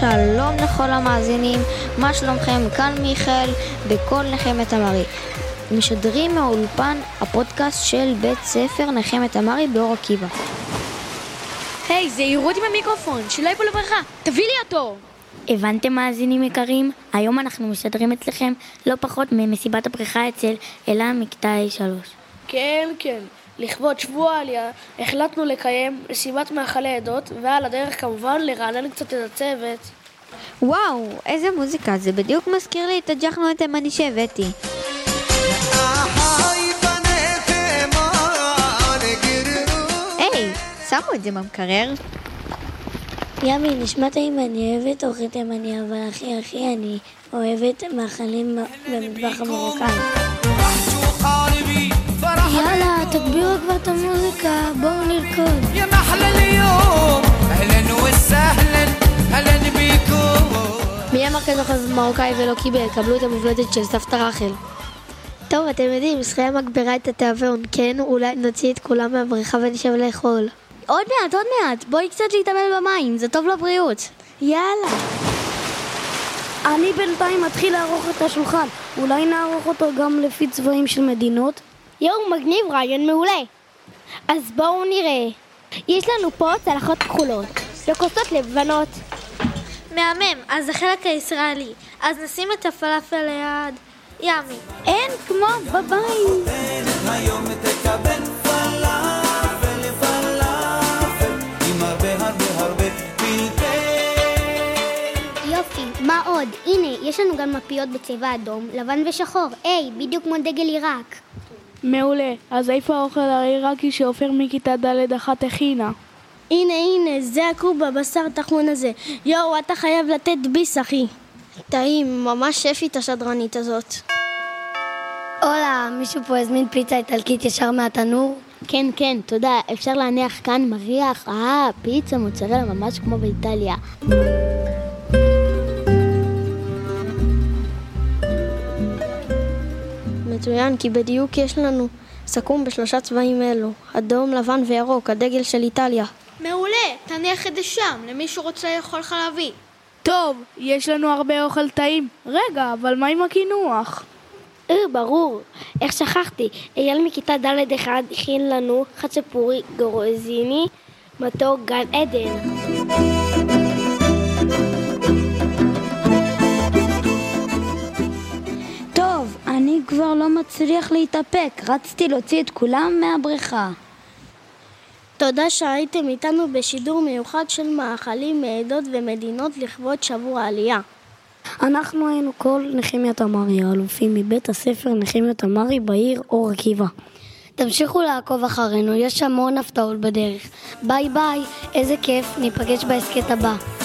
שלום לכל המאזינים, מה שלומכם? כאן מיכאל, בכל נחמת אמרי. משדרים מהאולפן הפודקאסט של בית ספר נחמת אמרי באור עקיבא. היי, זהירות עם המיקרופון, שלא יפול לברכה, תביא לי אותו! הבנתם מאזינים יקרים? היום אנחנו משדרים אצלכם לא פחות ממסיבת הבריכה אצל אלה מכיתה A3. כן, כן. לכבוד שבוע העלייה החלטנו לקיים מסיבת מאכלי עדות, ועל הדרך כמובן לרענן קצת את הצוות. וואו, איזה מוזיקה, זה בדיוק מזכיר לי את הג'חנו התימני שהבאתי. היי, שמו את זה במקרר? ימי, נשמע טעים, אני אוהבת אוכל תימני, אבל הכי הכי אני אוהבת מאכלים במטבח המרוקאי. יאללה, תגבירו כבר את המוזיקה, בואו נרקוד. יא מחלל אהלן וסהלן, אהלן ביקור. מי אמר כזה אחוז מרוקאי ולא קיבל? קבלו את המובלדת של סבתא רחל. טוב, אתם יודעים, שחייה מגבירה את התיאבון, כן? אולי נוציא את כולם מהבריכה ונשב לאכול. עוד מעט, עוד מעט, בואי קצת להתאמן במים, זה טוב לבריאות. יאללה. אני בינתיים מתחיל לערוך את השולחן, אולי נערוך אותו גם לפי צבעים של מדינות? יואו, מגניב, רעיון מעולה. אז בואו נראה. יש לנו פה צלחות כחולות, וכוסות לבנות. מהמם, אז החלק הישראלי. אז נשים את הפלאפל ליד. ימי. אין כמו בבית. היום תקבל פלאפל פלאפל עם הרבה הרבה הרבה פלפל יופי, מה עוד? הנה, יש לנו גם מפיות בצבע אדום, לבן ושחור. היי, בדיוק כמו דגל עיראק. מעולה. אז איפה האוכל העיראקי שעופר מכיתה ד' אחת הכינה? הנה, הנה, זה הקובה, בשר טחון הזה. יואו, אתה חייב לתת ביס, אחי. טעים, ממש שפית השדרנית הזאת. הולה, מישהו פה הזמין פיצה איטלקית ישר מהתנור? כן, כן, תודה. אפשר להניח כאן מריח? אה, פיצה מוצרלה ממש כמו באיטליה. מצוין, כי בדיוק יש לנו סכו"ם בשלושה צבעים אלו, אדום, לבן וירוק, הדגל של איטליה. מעולה, תניח את זה שם, למי שרוצה לאכול חלבי. טוב, יש לנו הרבה אוכל טעים. רגע, אבל מה עם הקינוח? אה, ברור. איך שכחתי? אייל מכיתה ד' אחד הכין לנו חצ'פורי גרוזיני, מתוק גן עדן. כבר לא מצליח להתאפק, רצתי להוציא את כולם מהבריכה. תודה שהייתם איתנו בשידור מיוחד של מאכלים מעדות ומדינות לכבוד שבוע העלייה. אנחנו היינו כל נחמיה תמרי, האלופים מבית הספר נחמיה תמרי בעיר אור עקיבא. תמשיכו לעקוב אחרינו, יש המון הפתעות בדרך. ביי ביי, איזה כיף, ניפגש בהסכת הבא.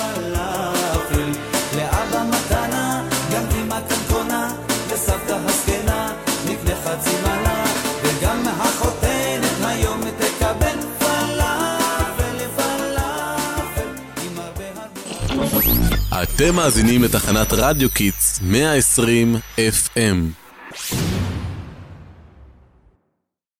אתם מאזינים לתחנת רדיו קיטס 120 FM